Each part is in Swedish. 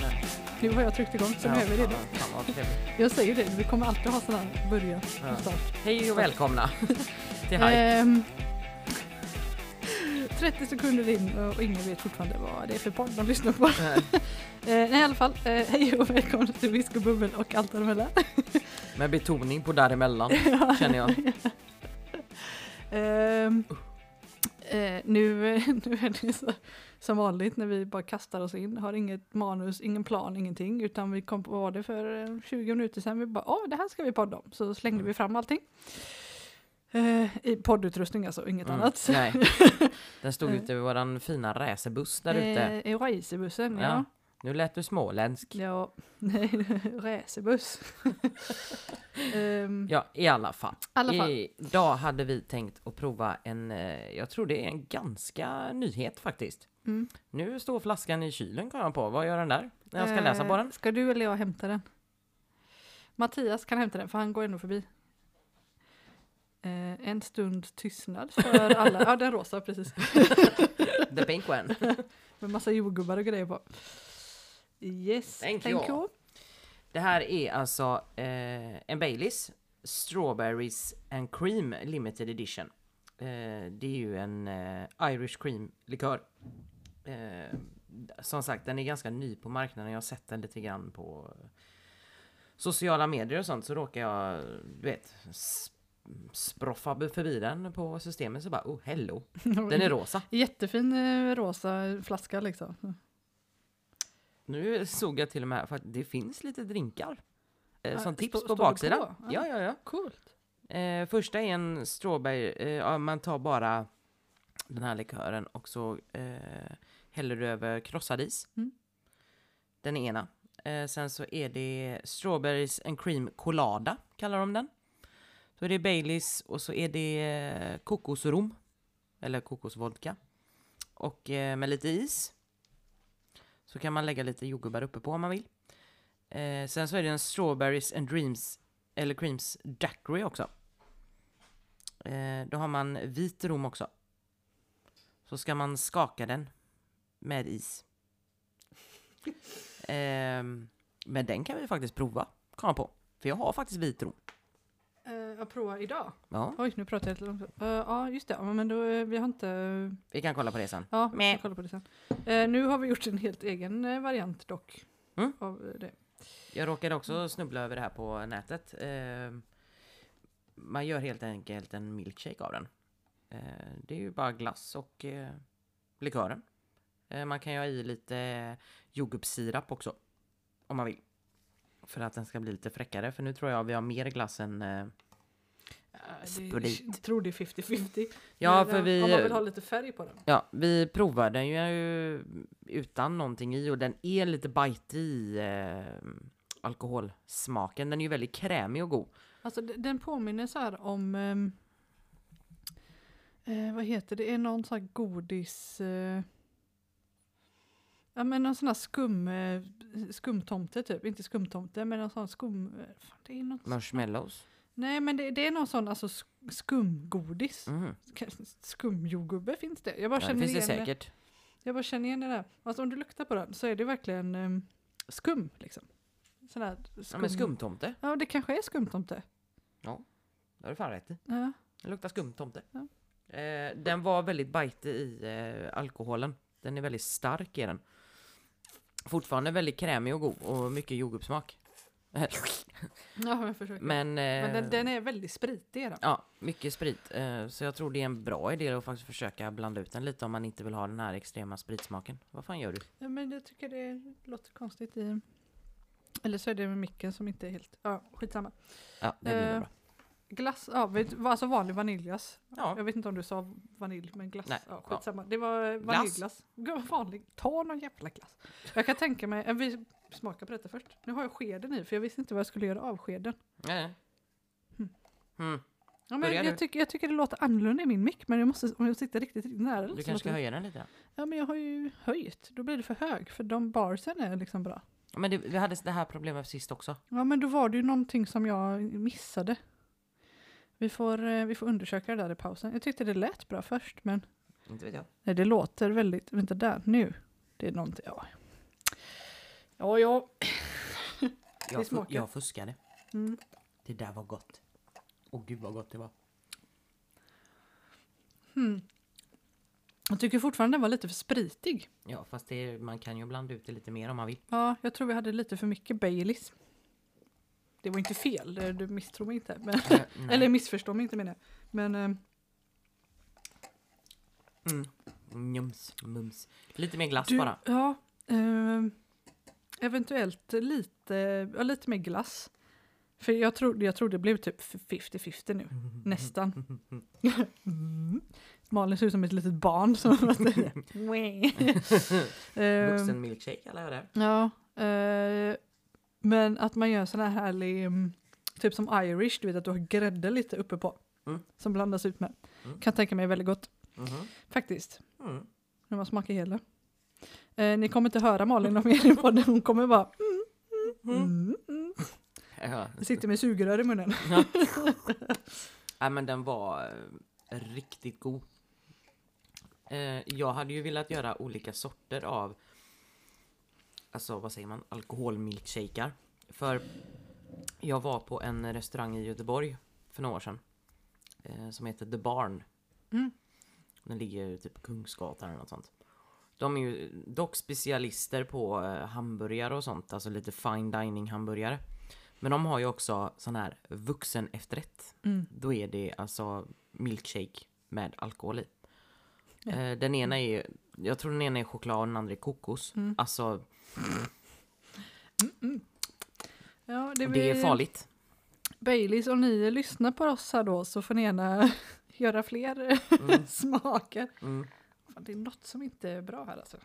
Nej. Nu har jag tryckt igång så nu är vi redo. Jag säger det, vi kommer alltid ha sådana här början Ja. och start. Hej och välkomna till Hype. Ehm, 30 sekunder in och ingen vet fortfarande vad det är för podd de lyssnar på. Eh, Eh, nej i alla fall, eh, hej och välkomna till Visk och allt däremellan. Med betoning på däremellan, känner jag. Ehm, eh, nu, eh, nu är det så, som vanligt när vi bara kastar oss in, har inget manus, ingen plan, ingenting, utan vi kom på det för eh, 20 minuter sedan, vi bara åh det här ska vi podda om, så slängde vi fram allting. Eh, I poddutrustning alltså, inget Mm, annat. Nej. Den stod ute vid våran fina racerbuss där ute. Eh, I racerbussen, ja. Ja. Nu lät du småländsk. Ja, nej, racerbuss. Ehm, Ja, i alla fall. alla fall. Idag hade vi tänkt att prova en, eh, jag tror det är en ganska nyhet faktiskt. Mm. Nu står flaskan i kylen kom jag på. Vad gör den där? När jag ska läsa på Eh, den? Ska du eller jag hämta den? Mattias kan hämta den för han går ändå förbi. Eh, en stund tystnad för alla. Ja, den rosa precis. The pink one. Med massa jordgubbar och grejer på. Yes, Thank thank, you. you. Det här är alltså eh, en Baileys Strawberries and Cream Limited Edition. Eh, det är ju en eh, Irish Cream likör. Eh, som sagt, den är ganska ny på marknaden. Jag har sett den lite grann på sociala medier och sånt. Så råkar jag, du vet, sproffa förbi den på systemet så bara oh hello, den är rosa. Jättefin eh, rosa flaska liksom. Nu såg jag till och med för att det finns lite drinkar. Eh, som tips stå- på baksidan. på? Ja. Ja, ja, ja. Coolt. Eh, första är en strawberry, eh, man tar bara den här likören och så eh, häller du över krossad is. Mm. Den ena. Eh, sen så är det strawberries and cream colada, kallar de den. Då är det Baileys och så är det eh, kokosrom, eller kokosvodka. Och med lite is. Så kan man lägga lite jordgubbar uppe på om man vill. Eh, sen så är det en strawberries and dreams, eller creams daiquiri också. Eh, då har man vit rom också. Så ska man skaka den med is. Ehm, men den kan vi faktiskt prova, kom jag på. För jag har faktiskt vit rom. Jag provar idag. Ja, Oj, nu pratar jag lite långsamt. Eh, ja, just det. Ja, Men då, eh, vi har inte... vi kan kolla på det sen. Ja, vi ska kolla på det sen. Nu har vi gjort en helt egen variant dock. Mm. Av det. Jag råkade också snubbla över det här på nätet. Man gör helt enkelt en milkshake av den. Det är ju bara glass och likören. Man kan ju ha i lite jordgubbssirap också. Om man vill. För att den ska bli lite fräckare. För nu tror jag vi har mer glass än... Eh, Eh, Sprit. jag tror det är 50-50. ja, för eh, vi... Om man vill ha lite färg på den. Ja, vi provar den ju utan någonting i och den är lite bite i eh, alkoholsmaken. Den är ju väldigt krämig och god. Alltså den påminner så här om... ehm, eh, vad heter det? Det är någon sån här godis... Eh, ja men någon sån här skum... Eh, skumtomte typ. Inte skumtomte men någon sån skum... eh, Fan, det är något, Marshmallows. Nej men det, det är någon sån alltså sk- skumgodis. Mhm. Skumjordgubbe finns det? Jag bara Ja, det känner finns det igen säkert. Jag bara känner igen det där. Alltså om du luktar på den så är det verkligen um, skum liksom. Sån där skum. Ja, men skumtomte. Ja, det kanske är skumtomte. Det har du fan rätt i. Ja. Det luktar skumtomte. Ja. Eh, den var väldigt bite i eh, alkoholen. Den är väldigt stark i den. Fortfarande väldigt krämig och god och mycket jordgubbssmak. Ja, men jag försöker. Men, eh, Men den, den är väldigt spritig. den. Ja, mycket sprit. Eh, så jag tror det är en bra idé att faktiskt försöka blanda ut den lite om man inte vill ha den här extrema spritsmaken. Vad fan gör du? Ja, men jag tycker det låter konstigt i... Eller så är det med micken som inte är helt... Ja, skitsamma. Ja, det blir Eh, bra. Glass, ja, vet, alltså vanlig vaniljglass. Ja, Jag vet inte om du sa vanilj, men glass. Nej, ja, ja. skitsamma. Det var eh, vaniljglass. Gud vad vanlig. Ta någon jävla glass. Jag kan tänka mig, eh, vi smakar på detta först. Nu har jag skeden i för jag visste inte vad jag skulle göra av skeden. nej. Hmm. Mm. Ja, men du. jag, tycker, jag tycker det låter annorlunda i min mick men jag måste, om jag sitter riktigt, riktigt nära den Du kanske ska höja den lite? Ja men jag har ju höjt, då blir det för hög för de barsen är liksom bra. Men det, vi hade det här problemet sist också. Ja men då var det ju någonting som jag missade. Vi får, eh, vi får undersöka det där i pausen. Jag tyckte det lät bra först men Inte vet jag. nej, det låter väldigt, vänta där, nu. Det är någonting, ja. Ja, ja. Jag, smakar. jag fuskade. Mm. Det där var gott. Åh gud vad gott det var. Jag tycker fortfarande den var lite för spritig. Ja fast det, man kan ju blanda ut det lite mer om man vill. Ja, jag tror vi hade lite för mycket Baileys. Det var inte fel, det- du misstror mig inte. Men, nej. eller missförstå mig inte menar jag. Men eh, Mm. Njums, mums. Lite mer glass du, bara. ja, eh, eventuellt lite, ja, lite mer glass. För jag tror, jag tror det blev typ 50-50 nu, nästan. Mm. Malin ser ut som ett litet barn. Som Eh, Vuxen milkshake eller det. Ja, eh, men att man gör sån här härlig, mm, typ som Irish, du vet att du har grädde lite uppe på. Mm. Som blandas ut med. Mm. Kan tänka mig väldigt gott, Mhm. faktiskt. Mm. När man smakar hela. Eh, ni kommer inte höra Malin om mer i podden, hon kommer bara mm, mm, mm. Ja. Sitter med sugrör i munnen. Nej men den var eh, riktigt god. Eh, jag hade ju velat göra olika sorter av Alltså vad säger man? Alkoholmilkshaker. För jag var på en restaurang i Göteborg för några år sedan. Eh, som heter The Barn. Mm. Den ligger typ på Kungsgatan eller något sånt. De är ju dock specialister på eh, hamburgare och sånt, alltså lite fine dining hamburgare. Men de har ju också sån här vuxen efterrätt. Mm. Då är det alltså milkshake med alkohol i. Ja. Eh, den ena är, jag tror den ena är choklad och den andra är kokos. Mm. Alltså, Ja, det, det är vi- farligt. Baileys, om ni lyssnar på oss här då så får ni gärna göra fler Mm, smaker. Fan, det är något som inte är bra här alltså.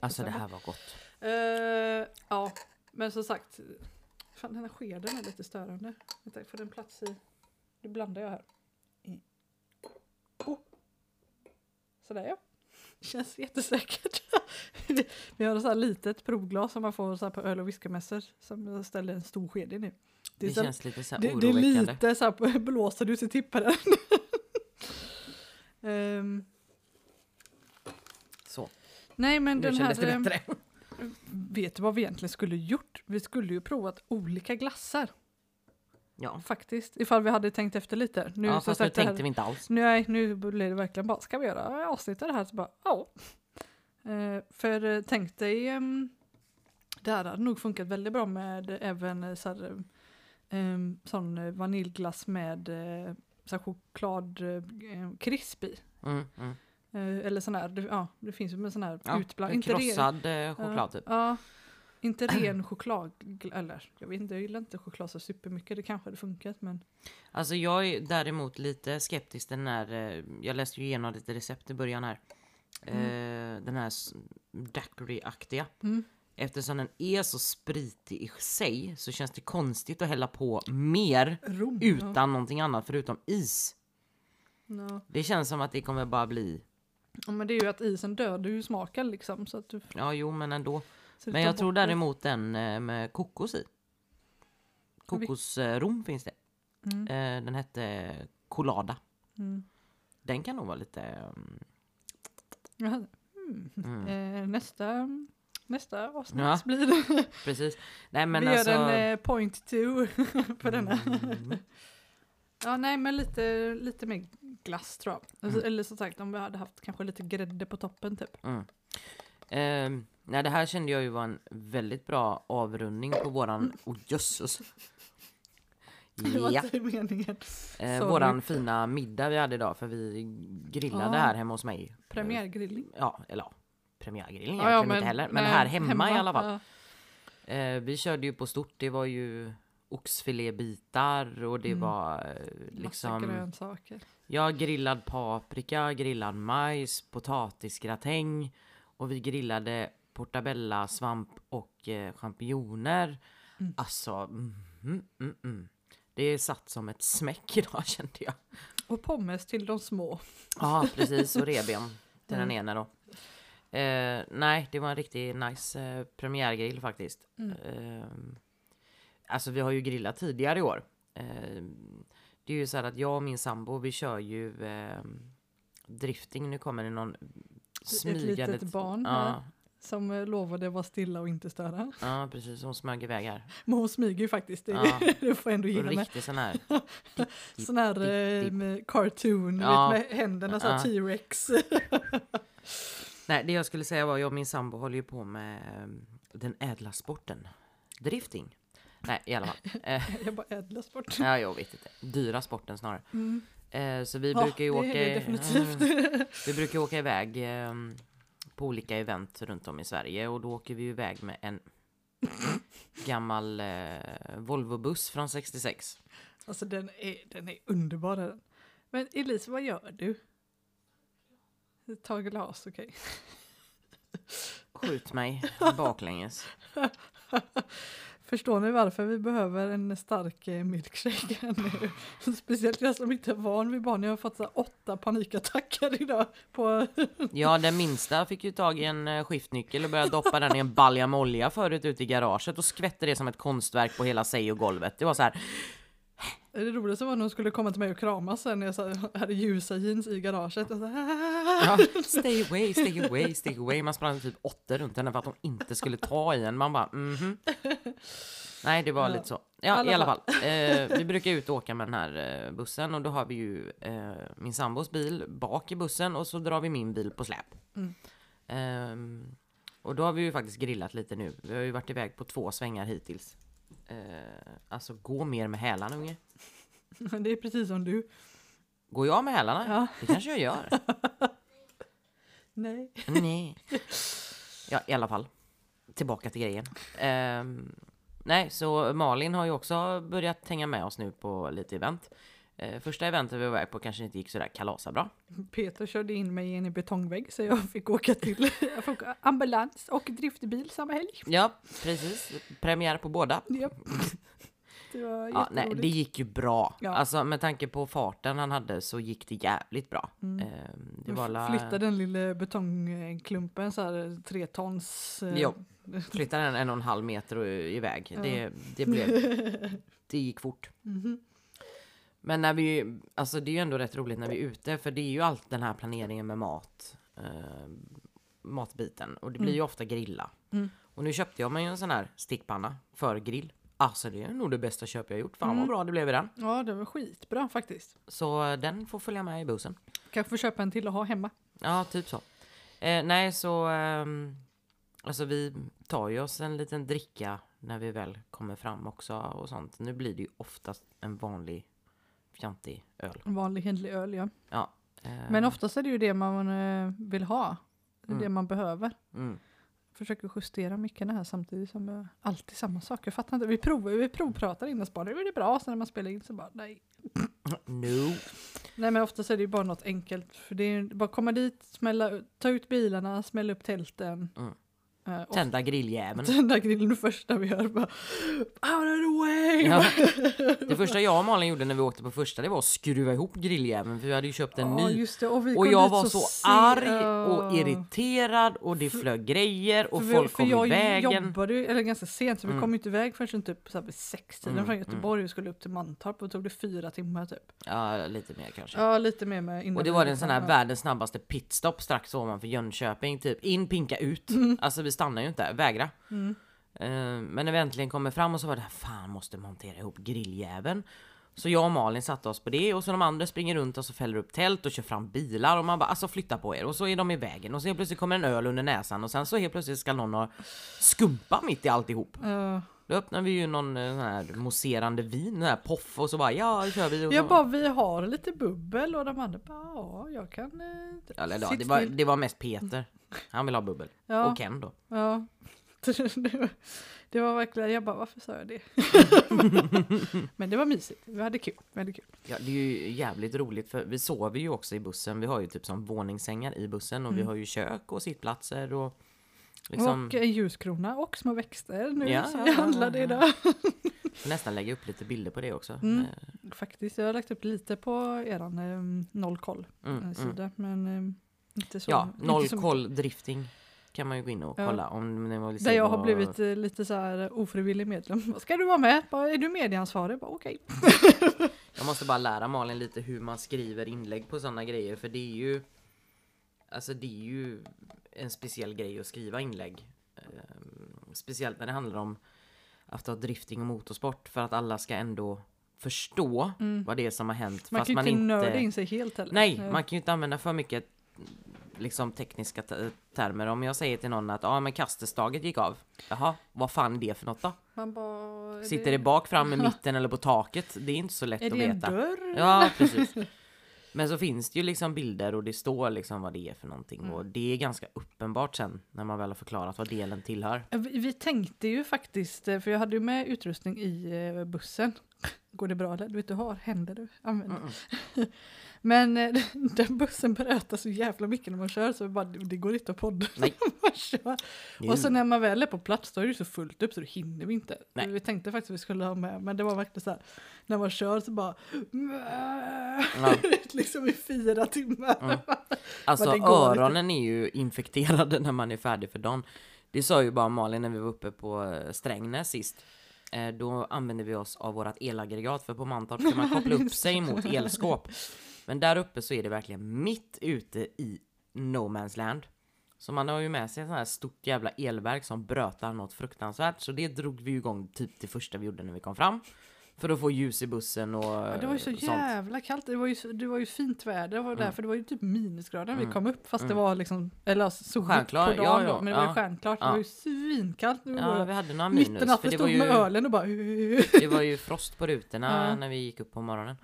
Alltså det här var gott. Eh, ja, men som sagt. Fan, den här skeden är lite störande. Vänta, får den plats i... Nu blandar jag här. Oh. Sådär ja. Känns jättesäkert. Vi har ett så här litet provglas som man får så på öl och whiskymässor. Som jag ställer en stor sked i nu. Det, så- känns lite så här det, det är oroväckande. lite så här blåser du så tippar den. Ehm, Så, nej men nu den kändes här... det ehm, bättre. Vet du vad vi egentligen skulle gjort? Vi skulle ju provat olika glassar. Ja, Faktiskt, ifall vi hade tänkt efter lite. Nu, ja så fast nu det här- tänkte vi inte alls. Nej, nu blir det verkligen bara, ska vi göra avsnitt av det här? Så bara, ja. Eh, för eh, tänk dig, um, det här hade nog funkat väldigt bra med även eh, så här, sån eh, vaniljglass med så här choklad i. Mm, mm. Eh, eller sån här, det, ja, det finns ju med sån här Ja, utbland. en Inte ren, krossad eh, choklad ja, typ. Ja, inte ren choklad, eller jag vet inte, jag gillar inte choklad så supermycket. Det kanske hade funkat men. Alltså jag är däremot lite skeptisk den här, eh, jag läste ju igenom lite recept i början här. Eh, den här daiquiri-aktiga. Mm. Eftersom den är så spritig i sig så känns det konstigt att hälla på mer Rom. utan någonting annat förutom is. Ja. Det känns som att det kommer bara bli, Ja, men det är ju att isen dödar ju smaken liksom. Så att du, ja jo men ändå. så Men jag tror däremot den eh, med kokos i. Kokosrom finns det. Mm. Eh, Den hette Colada. Mm. Den kan nog vara lite... mm, Jaha. Mm. Mm. Eh, nästa, nästa avsnitt Ja. blir det. Precis. Nej men Vi alltså... gör en eh, point two på denna. Mm. Ja, nej, men lite, lite mer glass tror jag. Alltså, Mm. Eller som sagt, om vi hade haft kanske lite grädde på toppen typ. Mm. Ehm, nej, det här kände jag ju var en väldigt bra avrundning på våran... Oh jösses! Det var Ja, inte meningen. eh, våran fina middag vi hade idag för vi grillade Ja. här hemma hos mig. Premiärgrillning. Ja, eller ja, premiärgrillning Ja, egentligen ja, inte heller, men nej, här hemma, i alla fall. Ja. Eh, vi körde ju på stort, det var ju oxfilébitar och det Mm. var eh, Massa liksom... grönsaker. Ja, grillad paprika, grillad majs, potatisgratäng och vi grillade portabella, svamp och eh, champinjoner. Mm. Alltså, mm, mm, mm, mm. det satt som ett smäck idag kände jag. Och pommes till de små. Ja, precis. Och reben till den Mm. ena då. Eh, nej, det var en riktigt nice eh, premiärgrill faktiskt. Eh, alltså vi har ju grillat tidigare i år. Eh, det är ju så här att jag och min sambo vi kör ju eh, drifting. Nu kommer det någon Ett smygande... litet barn Ja, här. Som eh, lovade vara stilla och inte störa. Ja, precis. Hon smög iväg här. Men hon smyger ju faktiskt. Det, Ja. det får ändå ge henne. Riktigt sån här. Sån här eh, dipp. med cartoon, Ja. vet, med händerna så Ja. T-rex. Nej, det jag skulle säga var jag och min sambo håller ju på med eh, den ädla sporten. Drifting. Nej, i alla fall. Eh, jag bara ädla sport. ja, jag vet inte. Dyra sporten snarare. Mm. Eh, så vi Ja, brukar ju åka... definitivt. Mm, vi brukar åka iväg eh, på olika event runt om i Sverige och då åker vi iväg med en gammal eh, Volvo-buss från 66. Alltså den är, den är underbar den. Men Elise, vad gör du? Ta glas, okej. Skjut mig baklänges. Förstår ni varför vi behöver en stark eh, milkshake nu? Speciellt jag som inte är van vid barn. Jag har fått så åtta panikattacker idag. På... Ja, den minsta fick ju tag i en eh, skiftnyckel och började doppa den i en balja med olja förut ute i garaget och skvätte det som ett konstverk på hela sig och golvet. Det var så här. Det roligaste var när hon skulle komma till mig och kramas sen när jag så hade ljusa jeans i garaget. Och så, Ja, stay away, stay away, stay away. Man sprang typ åtta runt henne för att de inte skulle ta i en. Man bara mhm. Nej, det var Ja. lite så. Ja, Alla i alla fall. Eh, vi brukar ut och åka med den här eh, bussen och då har vi ju eh, min sambos bil bak i bussen och så drar vi min bil på släp. Mm. Ehm, och då har vi ju faktiskt grillat lite nu. Vi har ju varit iväg på två svängar hittills. Eh, alltså gå mer med hälarna unge. det är precis som du. Går jag med hälarna? Ja. Det kanske jag gör. Nej. Nej. Ja, i alla fall. Tillbaka till grejen. Ehm, nej, så Malin har ju också börjat hänga med oss nu på lite event. Eh, första eventet vi var iväg på kanske inte gick sådär kalasa bra. Peter körde in mig i en betongvägg så jag fick åka till jag fick ambulans och driftbil samma helg. Ja, precis. Premiär på båda. Ja. Det var Ja, nej, det gick ju bra. Ja. Alltså med tanke på farten han hade så gick det jävligt bra. Mm. Ehm, det var la... Flyttade den lilla betongklumpen så här tre tons. eh, Jo. Flyttade den en och en halv meter iväg. Ja. Det, det blev... Det gick fort. Mhm. Men när vi, alltså det är ju ändå rätt roligt när vi är ute för det är ju allt den här planeringen med mat. Eh, matbiten och det blir ju ofta grilla. Mm. Och nu köpte jag mig en sån här stickpanna för grill. Alltså det är nog det bästa köp jag gjort. Fan vad Mm. bra det blev i den. Ja, det var skitbra faktiskt. Så eh, den får följa med i bussen. Kanske får köpa en till och ha hemma. Ja, typ så. Eh, nej, så ehm, alltså vi tar ju oss en liten dricka när vi väl kommer fram också och sånt. Nu blir det ju oftast en vanlig fjantig öl. Vanlig hederlig öl, ja. Ja. eh, Men oftast är det ju det man eh, vill ha. Det Mm. det man behöver. Mm. Försöker justera mickarna här samtidigt som jag alltid samma sak. Jag fattar inte. Vi provar, vi provpratar innan spaning. Nu är det bra. Sen när man spelar in så bara nej. No. Nej men oftast är det ju bara något enkelt. För det är bara komma dit, smälla, ta ut bilarna, smälla upp tälten. Mm. eh, Tända grilljäveln. tända grillen det första vi gör. Bara, out way! Ja. Det första jag och Malin gjorde när vi åkte på första det var att skruva ihop grilljäveln för vi hade ju köpt en Ja, ny. det. Och, Och jag var så se- arg och irriterad och det flög grejer och För folk för kom jag i vägen. jobbade ju, eller ganska sent, så vi Mm. kom inte iväg förrän typ så här vid sextiden Mm, från mm. Göteborg och skulle upp till Mantorp och tog det fyra timmar typ. Ja, lite mer kanske. Ja, lite mer med Och det var en sån här ja. världens snabbaste pitstop strax ovanför Jönköping. Typ in, pinka ut. Alltså vi stannar ju inte, vägra. Mm. Eh, men när vi äntligen kommer fram och så var det fan måste montera ihop grilljäveln. Så jag och Malin satte oss på det och så de andra springer runt och så fäller upp tält och kör fram bilar och man bara alltså flytta på er och så är de i vägen och så helt plötsligt kommer en öl under näsan och sen så helt plötsligt ska någon ha skumpa mitt i alltihop. Ja. Då öppnar vi ju någon eh, sån här mousserande vin, den här poff och så bara ja, då kör vi. Och Jag bara, vi har lite bubbel och de andra bara, ja, jag kan... Eh, Eller, ja, det, var, det var mest Peter. Han vill ha bubbel. Ja. Och Ken då. Ja. Det var, det var verkligen, jag bara, varför sa jag det? Men det var mysigt, vi hade kul. Vi hade kul. Ja, det är ju jävligt roligt för vi sover ju också i bussen. Vi har ju typ som våningssängar i bussen och vi har ju kök och sittplatser och liksom Mm. Och en ljuskrona och små växter nu Ja, som ja, vi ja, handlade ja. idag. nästan lägga upp lite bilder på det också. Mm. Eh, Faktiskt, jag har lagt upp lite på eran eh, noll koll Mm, eh, mm. sida. Men eh, inte så Ja, inte noll så mycket. koll drifting kan man ju gå in och Ja. kolla om ni vill se Där jag har vad- blivit eh, lite så här ofrivillig medlem. Ska du vara med? Bara, är du medieansvarig? Bara, Okej. Jag måste bara lära Malin lite hur man skriver inlägg på sådana grejer för det är ju Alltså det är ju en speciell grej att skriva inlägg. Eh, speciellt när det handlar om autodrifting och motorsport för att alla ska ändå förstå vad det är som har hänt. Mm. Man fast kan ju man inte nörda in sig helt heller. Nej, man kan ju inte använda för mycket liksom tekniska te- termer. Om jag säger till någon att ja men kastestaget gick av. Jaha, vad fan är det för något då? Man bara, är Sitter det bak, fram, i mitten eller på taket? Det är inte så lätt Är att det en veta. dörr? Ja, precis. Men så finns det ju liksom bilder och det står liksom vad det är för någonting. Mm. Och det är ganska uppenbart sen när man väl har förklarat vad delen tillhör. Vi, vi tänkte ju faktiskt, eh, för jag hade ju med utrustning i eh, bussen. Går det bra eller? Du vet, du har händer du använder. Men eh, den bussen berättar så jävla mycket när man kör så bara, det går inte att podda. Nej. Och så när man väl är på plats då är det så fullt upp så då hinner vi inte. Nej. Vi tänkte faktiskt att vi skulle ha med, men det var verkligen så här, när man kör så bara Ja. liksom i fyra timmar. Mm. Alltså öronen är ju infekterade när man är färdig för dagen. Det sa ju bara Malin när vi var uppe på eh, Strängnäs sist. Eh, Då använde vi oss av vårt elaggregat för på Mantorp kan man koppla upp sig mot elskåp. Men där uppe så är det verkligen mitt ute i no man's land. Så man har ju med sig ett sånt här stort jävla elverk som brötar något fruktansvärt. Så det drog vi igång typ det första vi gjorde när vi kom fram. För att få ljus i bussen och Ja, det var ju så sånt. jävla kallt. Det var ju, det var ju fint väder. Det var Mm. därför det var ju typ minusgrader när vi Mm. kom upp. Fast det Mm. var liksom, eller soligt på dagen ja, ja, då. Men det var ju stjärnklart. Det var ju svinkallt. Det var Ja, vi hade några mitt i minus. natten det stod ju, med ölen och bara... det var ju frost på rutorna när vi gick upp på morgonen.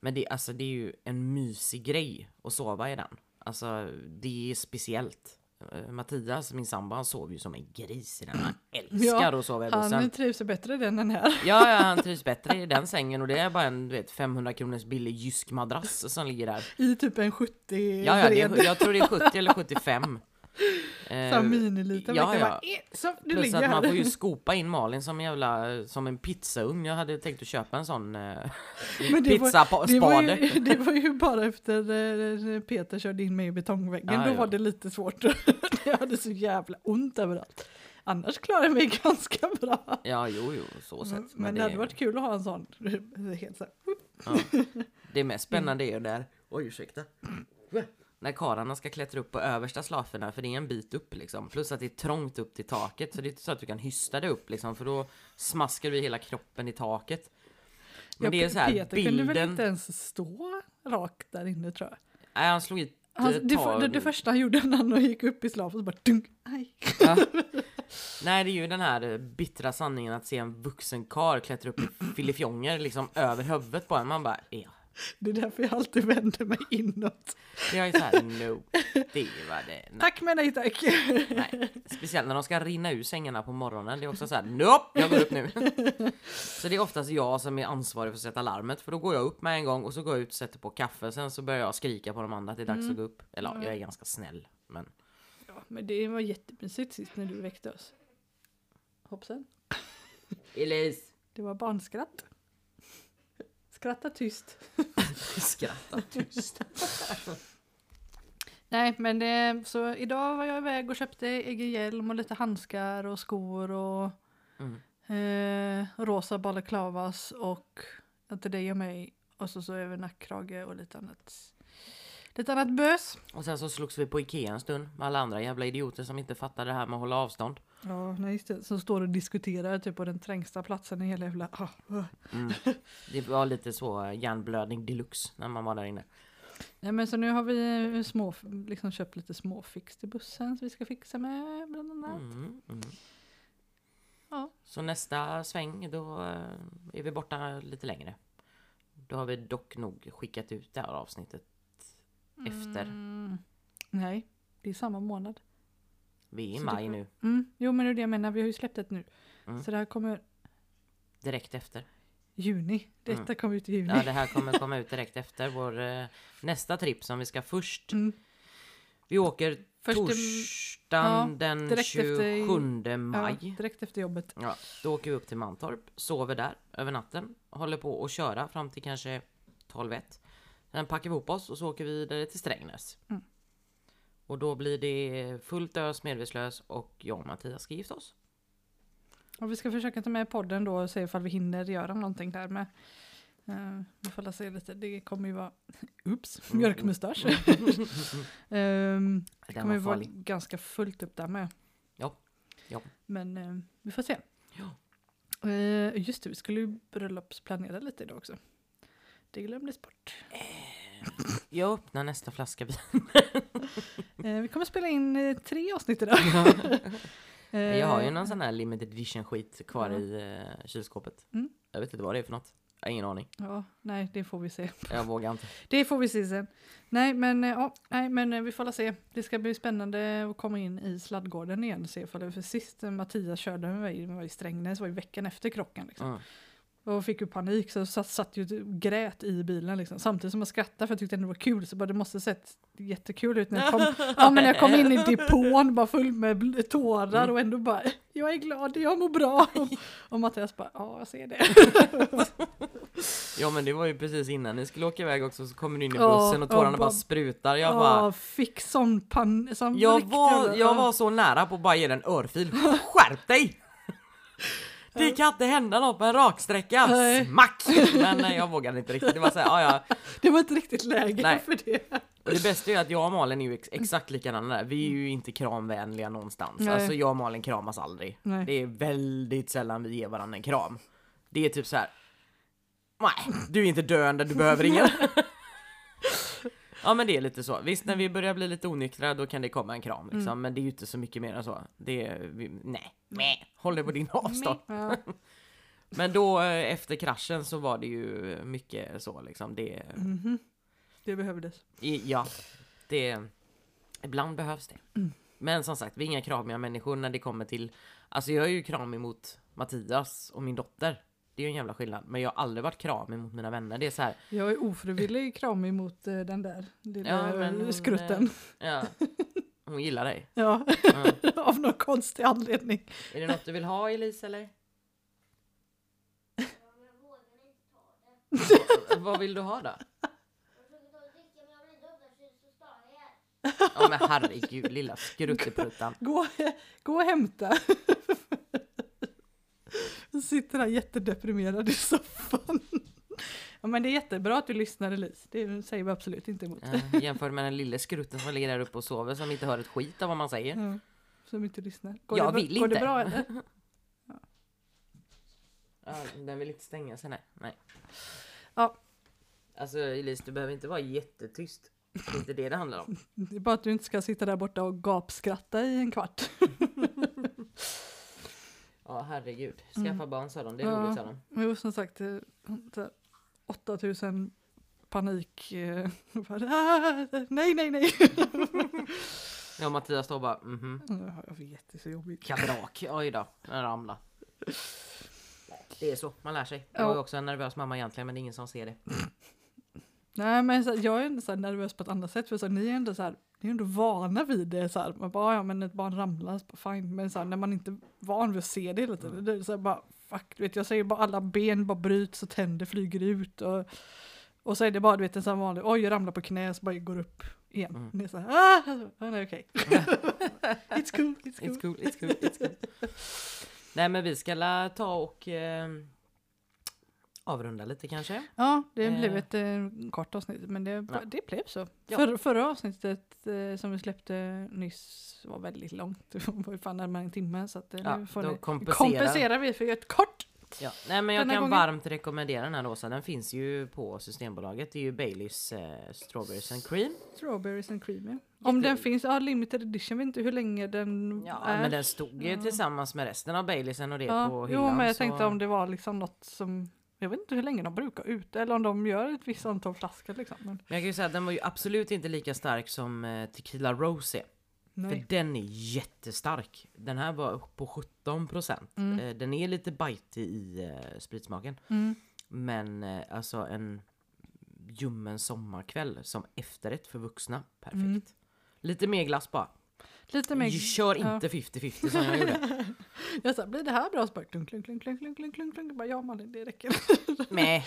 Men det, alltså, det är ju en mysig grej att sova i den. Alltså det är speciellt. Eh, Mattias, min sambo, han sover ju som en gris i den. Han älskar att sova i bussen. Han trivs bättre i den än här. Ja, ja, han trivs bättre i den sängen och det är bara en du vet, 500 kronors billig jysk madrass som ligger där. I typ en 70 Ja, ja, det jag tror det är 70 eller 75. Så Eh, här miniliten. ja, ja. Bara, eh, så, du Plus att man får ju skopa in Malin som en jävla, som en pizzaugn. Jag hade tänkt att köpa en sån eh, Men pizzaspade. Det var, ju, det var ju bara efter eh, Peter körde in mig i betongväggen. Ja, då ja. var det lite svårt. jag hade så jävla ont överallt. Annars klarar jag mig ganska bra. Ja, jo, jo, så sett. Men, det hade varit kul att ha en sån. Helt så. Ja. Det mest spännande är ju där, oj ursäkta. När karlarna ska klättra upp på översta slaferna för det är en bit upp liksom. Plus att det är trångt upp till taket så det är inte så att du kan hysta dig upp liksom för då smaskar du hela kroppen i taket. Men Ja, det är så här, Peter kunde väl bilden... inte ens stå rakt där inne tror jag. Nej, han slog i Han, det, det, det första han gjorde när han gick upp i slav så bara dunk, aj. Ja. Nej, det är ju den här bittra sanningen att se en vuxen kar klättra upp i filifjonger liksom över huvudet på en. Man bara, ja. Det är därför jag alltid vänder mig inåt. Jag är så här, no. Det var det. Nej. Tack men nej tack. Nej. Speciellt när de ska rinna ur sängarna på morgonen. Det är också så här, nope, jag går upp nu. Så det är oftast jag som är ansvarig för att sätta larmet. För då går jag upp med en gång och så går jag ut och sätter på kaffe. Sen så börjar jag skrika på de andra att det är dags att gå upp. Eller ja, jag är ganska snäll. Men Ja, men det var jättemysigt sist när du väckte oss. Hoppsan. Elise! Det var barnskratt. Skratta tyst. Skratta tyst. Nej, men det, så idag var jag iväg och köpte egen hjälm och lite handskar och skor och Mm. eh, rosa balaklavas och till dig och mig och så, så över nackkrage och lite annat. Lite annat bös. Och sen så slogs vi på Ikea en stund med alla andra jävla idioter som inte fattar det här med att hålla avstånd. Ja, nej just det. Som står och diskuterar typ på den trängsta platsen i hela jävla... Ah, ah. Mm. Det var lite så eh, hjärnblödning deluxe när man var där inne. Nej men så nu har vi eh, små, liksom köpt lite småfix till bussen så vi ska fixa med bland annat. Mm, mm. Ja. Så nästa sväng då eh, är vi borta lite längre. Då har vi dock nog skickat ut det här avsnittet efter. Mm. Nej, det är samma månad. Vi är i Så det maj får- nu, Mm. Jo men det är det jag menar, vi har ju släppt ett nu. Mm. Så det här kommer direkt efter. juni. Detta Mm. kommer ut i juni. Ja, det här kommer komma ut direkt efter vår eh, nästa tripp som vi ska först. Mm. Vi åker Först i- torsdagen den direkt 27 efter- maj. Ja, direkt efter jobbet. Ja, då åker vi upp till Mantorp, sover där över natten, håller på att köra fram till kanske 12-1. Sen packar vi ihop oss och så åker vi vidare till Strängnäs. Mm. Och då blir det fullt ös, medvetslös och jag och Mattias ska gifta oss. Och vi ska försöka ta med podden då och se ifall vi hinner göra någonting där med. Eh, vi får se lite, det kommer ju vara, oops, Mm. mjölkmustasch. Ehm, det kommer ju var vara ganska fullt upp där med. Ja, ja. Men eh, vi får se. Ja. Eh, just det, vi skulle ju bröllopsplanera lite idag också. Det glömdes bort. Jag öppnar nästa flaska vin. Eh, vi kommer spela in eh, tre avsnitt idag. Eh, Jag har ju någon sån här limited edition skit kvar Ja. i kylskåpet. Mm. Jag vet inte vad det är för något. Jag har ingen aning. Ja, nej, det får vi se. Jag vågar inte. Det får vi se sen. Nej, men, eh, ja, nej, men eh, vi får la se. Det ska bli spännande att komma in i sladdgården igen och se det för sist eh, Mattias körde med mig, var i Strängnäs, var i veckan efter krocken. Liksom. Mm. Och fick ju panik så satt, satt ju och grät i bilen liksom. Samtidigt som jag skrattade för jag tyckte det var kul så bara det måste sett jättekul ut när jag kom, ja, men jag kom in i depån bara full med tårar och ändå bara jag är glad, jag mår bra. Och, och Mattias bara ja jag ser det. Ja men det var ju precis innan ni skulle åka iväg också så kommer du in i bussen och tårarna bara- bara sprutar. Jag bara... fick sån pan... Sån Jag var, jag var så nära på att bara ge den en örfil. Skärp dig! Det kan inte hända något med en raksträcka. Nej. Smack! Men nej, jag vågade inte riktigt. Det var såhär, ja ja. Det var inte riktigt läge Nej. för det. Och det bästa är att jag och Malin är ju ex exakt likadana där. Vi är ju inte kramvänliga någonstans. Nej. Alltså jag och Malin kramas aldrig. Nej. Det är väldigt sällan vi ger varandra en kram. Det är typ så här. Nej, du är inte döende, du behöver ingen. ja men det är lite så. Visst när vi börjar bli lite onyktra då kan det komma en kram liksom. Mm. Men det är ju inte så mycket mer än så. Det är, vi, nej, Meh. håll dig på din avstånd. Ja. Men då eh, efter kraschen så var det ju mycket så liksom. Det, Mhm. Det behövdes. i- ja, det, ibland behövs det. Mm. Men som sagt, vi är inga kramiga människor när det kommer till, alltså jag är ju kramig mot Mattias och min dotter. Det är ju en jävla skillnad. Men jag har aldrig varit kramig mot mina vänner. Det är så här, Jag är ofrivillig kramig mot eh, den där lilla Ja, men hon, skrutten. ja, hon gillar dig. Ja, Ja. av någon konstig anledning. Är det något du vill ha Elise eller? Vad vill du ha då? Ja men herregud lilla skruttepruttan. Gå, gå och hämta. Jag sitter där jättedeprimerad i soffan. Ja men det är jättebra att du lyssnar Elise, det säger vi absolut inte emot. Ja, jämfört med den lille skrutten som ligger där uppe och sover som inte hör ett skit av vad man säger. Ja, som inte lyssnar. Går Jag det, vill Går det inte. bra eller? Ja, den vill inte stänga sig nej. nej. Ja. Alltså Elise du behöver inte vara jättetyst. Det är inte det det handlar om. Det är bara att du inte ska sitta där borta och gapskratta i en kvart. Ja herregud. Skaffa Mm. barn sa de. Det är Ja. roligt sa de. Jo, som sagt, eh, så här, 8000 panik. eh, bara, "Ah, nej, nej, nej. Ja Mattias står bara mhm. Ja, Jag vet, det är så jobbigt. Kabrak. Oj då. Den ramlade. Det är så. Man lär sig. Jag Ja. är också en nervös mamma egentligen men det är ingen som ser det. Nej, men så, jag är ändå så nervös på ett annat sätt. För så, ni är ändå så här, ni är ändå vana vid det. Så här, man bara, ja men ett barn ramlar, fine. Men så här, när man inte är van vid att se det hela tiden. Det är så här, bara, fuck, du vet, jag säger bara alla ben bara bryts och tänder flyger ut. Och, och så är det bara, du vet, en sån vanlig, oj jag ramlar på knä, så bara går upp igen. Mm. Det är så här, ah, ah, nej okej. it's cool, it's cool. It's cool, it's cool, it's cool. Nej men vi ska la ta och eh, avrunda lite kanske. Ja, det Eh. blev ett eh, kort avsnitt, men det, Ja. det blev så. Ja. För, förra avsnittet eh, som vi släppte nyss var väldigt långt. Det var ju fan närmare en timme. Så att, eh, Ja, nu får ni, kompenserar. kompenserar vi för ett kort. Ja. Nej men jag Denna kan gången. varmt rekommendera den här Rosa. Den finns ju på Systembolaget. Det är ju Baileys eh, Strawberries and Cream. Strawberries and creamy. Om den finns, ja limited edition, vet inte hur länge den Ja är. men den stod ju Ja. tillsammans med resten av Baileysen och det ja, på hyllan. Jo men jag så- tänkte om det var liksom något som, jag vet inte hur länge de brukar ut eller om de gör ett visst antal flaskor liksom. Men, Men jag kan ju säga att den var ju absolut inte lika stark som eh, Tequila Rose är. För nej. den är jättestark. Den här var på 17%. Mm. Eh, den är lite bitig i eh, spritsmaken. Mm. Men eh, alltså en ljummen sommarkväll som efterrätt för vuxna. Perfekt. Mm. Lite mer glass bara. Lite mer... Kör ja. inte 50-50 som jag gjorde. Jag sa, blir det här bra? Så bara klunk, klunk, klunk, klunk, klunk, klunk, klunk, klunk. Bara, ja Malin, det räcker. Nej.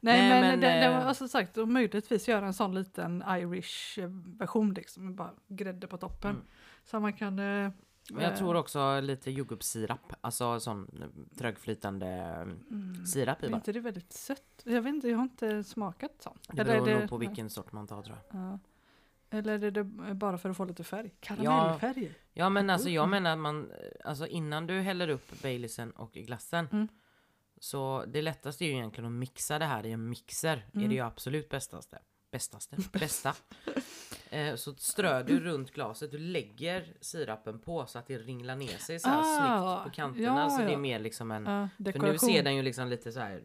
Nej, men, men, det, det var eh, alltså sagt, och möjligtvis göra en sån liten Irish version liksom, med bara grädde på toppen. Mm. Så man kan, eh, jag Eh, tror också lite jordgubbssirap, alltså sån trögflytande mm. sirap i Är bara. inte det väldigt sött? Jag vet inte, jag har inte smakat sånt. Det Eller är beror det- nog på vilken sort man tar tror jag. Ja. Eller är det bara för att få lite färg? Karamellfärg? Ja men alltså jag Mm. menar att man, alltså innan du häller upp Baileysen och glassen Mm. Så det lättaste är ju egentligen att mixa det här i en mixer. Är Mm. det ju absolut bästaste. Bästaste? Bästa. eh, så strör du runt glaset, du lägger sirapen på så att det ringlar ner sig så här Ah, snyggt på kanterna. ja, så det är ja. mer liksom en... Ja, För nu ser den ju liksom lite så här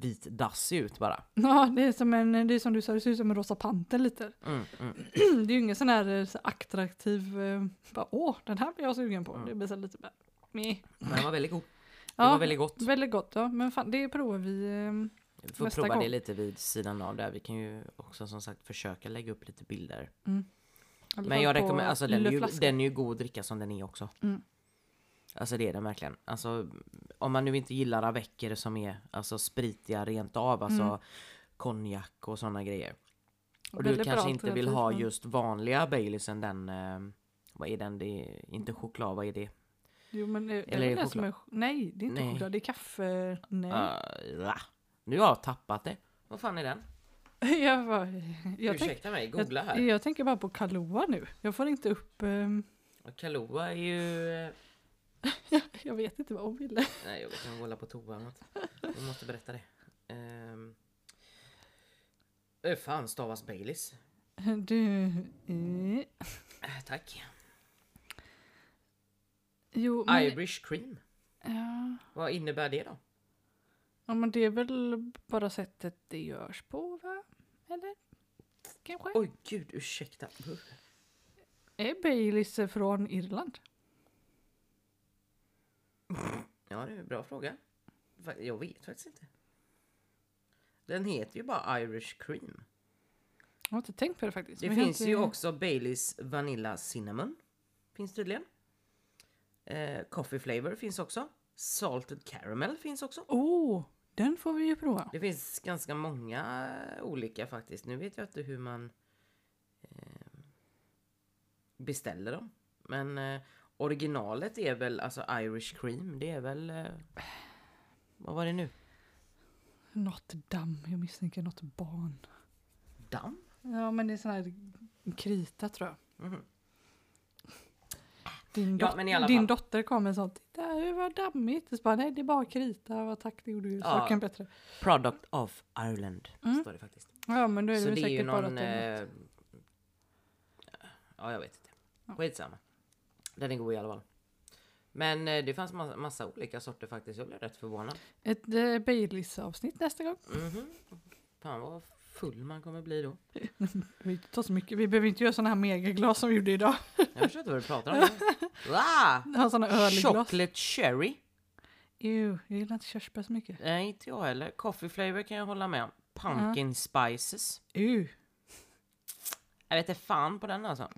vit dassig ut bara. Ja, det är som en, det är som du sa, det ser ut som en rosa panter lite. Mm, mm. det är ju ingen sån här eh, så attraktiv, eh, bara åh, den här blir jag sugen på. Mm. Det blir så lite bara, meh. Men den var väldigt god. Det Ja, var väldigt gott. väldigt gott. Ja, men fan, det provar vi. eh, Vi får nästa prova gång. det lite vid sidan av där. Vi kan ju också som sagt försöka lägga upp lite bilder. alla Men jag rekommenderar, alltså den är, ju, den är ju god att dricka som den är också. Mm. Alltså det är den verkligen. Alltså om man nu inte gillar avecker som är alltså spritiga rent av, alltså Mm. konjak och sådana grejer. Och Väldigt du kanske inte vill ha just vanliga Baileysen den, eh, vad är den, det är inte choklad, vad är det? Jo, men det, det Eller är det som är, nej, det är inte Nej. choklad, det är kaffe. Nej. Uh. Nu har jag tappat det. Vad fan är den? jag, bara, jag, tänk, Ursäkta mig, googla jag, här. jag tänker bara på Kahlua nu. Jag får inte upp, Och Kahlua är ju... jag vet inte vad hon ville. Nej, jag vet inte, hålla på toa eller något. Jag måste berätta det. Um, fan stavas Baileys? Du, eh, Äh, tack. jo, men, Irish cream. ja, Vad innebär det då? ja, men det är väl bara sättet det görs på, va? Eller? Kanske? Oj gud, ursäkta. Är Baileys från Irland? Ja, det är en bra fråga. Jag vet faktiskt inte. Den heter ju bara Irish cream. Jag har inte tänkt på det faktiskt. Det finns har ju inte- också Baileys Vanilla Cinnamon. Finns tydligen. Eh, coffee flavor finns också. Salted caramel finns också. Oh, den får vi ju prova. Det finns ganska många olika faktiskt. Nu vet jag inte hur man eh, beställer dem. Men eh, originalet är väl alltså Irish cream. Det är väl... Eh, vad var det nu? Något damm, jag misstänker något barn. Damm? Ja, men det är sån här krita tror jag. Mhm. Din, Ja, dot- alla din dotter kom med sånt. Titta, det var dammigt. Och så bara, nej, det är bara krita. Vad tack, det gjorde ju Ja. saken bättre. Product of Ireland Mm. står det faktiskt. Ja, men då är det Så det är ju säkert bara att någon... Eh, ja, jag vet inte. Ja. Skitsamma. Den är god i alla fall. Men eh, det fanns massa, massa olika sorter faktiskt. Jag blev rätt förvånad. Ett eh, Baileys-avsnitt nästa gång. Mhm. Fan vad full man kommer bli då. Vi tar så mycket. Vi behöver inte göra såna här megaglas som vi gjorde idag. Jag förstår inte vad du pratar om. Wow! Ha såna ölglas. Chocolate cherry. Ew, jag gillar inte körsbär så mycket. Nej, inte jag heller. Coffee flavor kan jag hålla med om. Pumpkin spices. Ew, Jag vet inte fan på den alltså.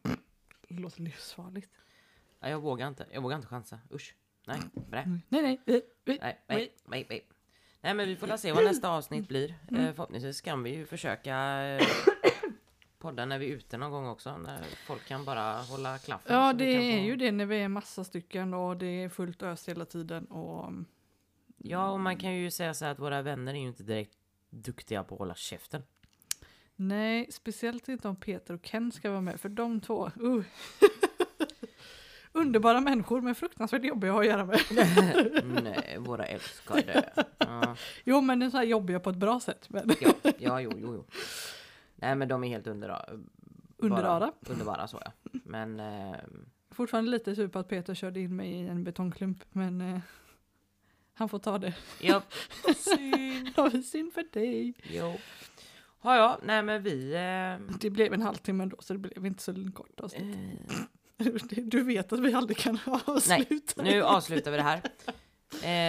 det låter livsfarligt. Nej, jag vågar inte. Jag vågar inte chansa. Usch. Nej, bra. Nej, nej. eh, eh. Nej, nej, nej, nej. Nej, men vi får la se vad nästa avsnitt blir. Mm. Eh, förhoppningsvis kan vi ju försöka eh, podda när vi är ute någon gång också. När folk kan bara hålla klaffen. Ja, det är få- ju det när vi är massa stycken och det är fullt ös hela tiden och mm, Ja, och man kan ju säga så här att våra vänner är ju inte direkt duktiga på att hålla käften. nej, speciellt inte om Peter och Ken ska vara med för de två, uh. Underbara människor men fruktansvärt jobbiga att ha att göra med. Nej, våra älskade. Ja, Jo, men det är så här jobbiga på ett bra sätt. Men ja, ja jo, jo, jo. Nej, men de är helt underbara. underbara. Underbara, så ja. Men... Eh, Fortfarande lite sur på att Peter körde in mig i en betongklump, men eh, han får ta det. ja. Synd. Ja, synd för dig. Jo. Ja, ja, nej men vi... Eh, Det blev en halvtimme ändå, så det blev inte så kort avsnitt. eh, Du vet att vi aldrig kan avsluta. nu avslutar vi det här.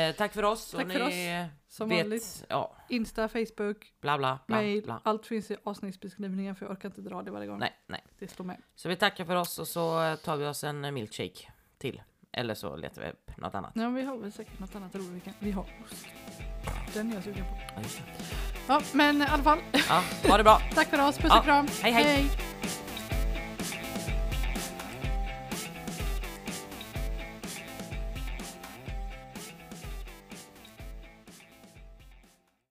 Eh, tack för oss. Tack för ni Som vet, vanligt. Ja, Insta, Facebook, bla bla bla. mail. bla. Allt finns i avsnittsbeskrivningen för jag orkar inte dra det varje gång. Nej, nej. Det står med. Så vi tackar för oss och så tar vi oss en milkshake till. Eller så letar vi upp något annat. Ja, vi har väl säkert något annat roligt vi kan. Vi har ost. Den är jag sugen på. Ja, just det. Ja, men i alla fall. Ja, ha det bra. Tack för oss. Puss Ja, och kram. hej, hej. hej.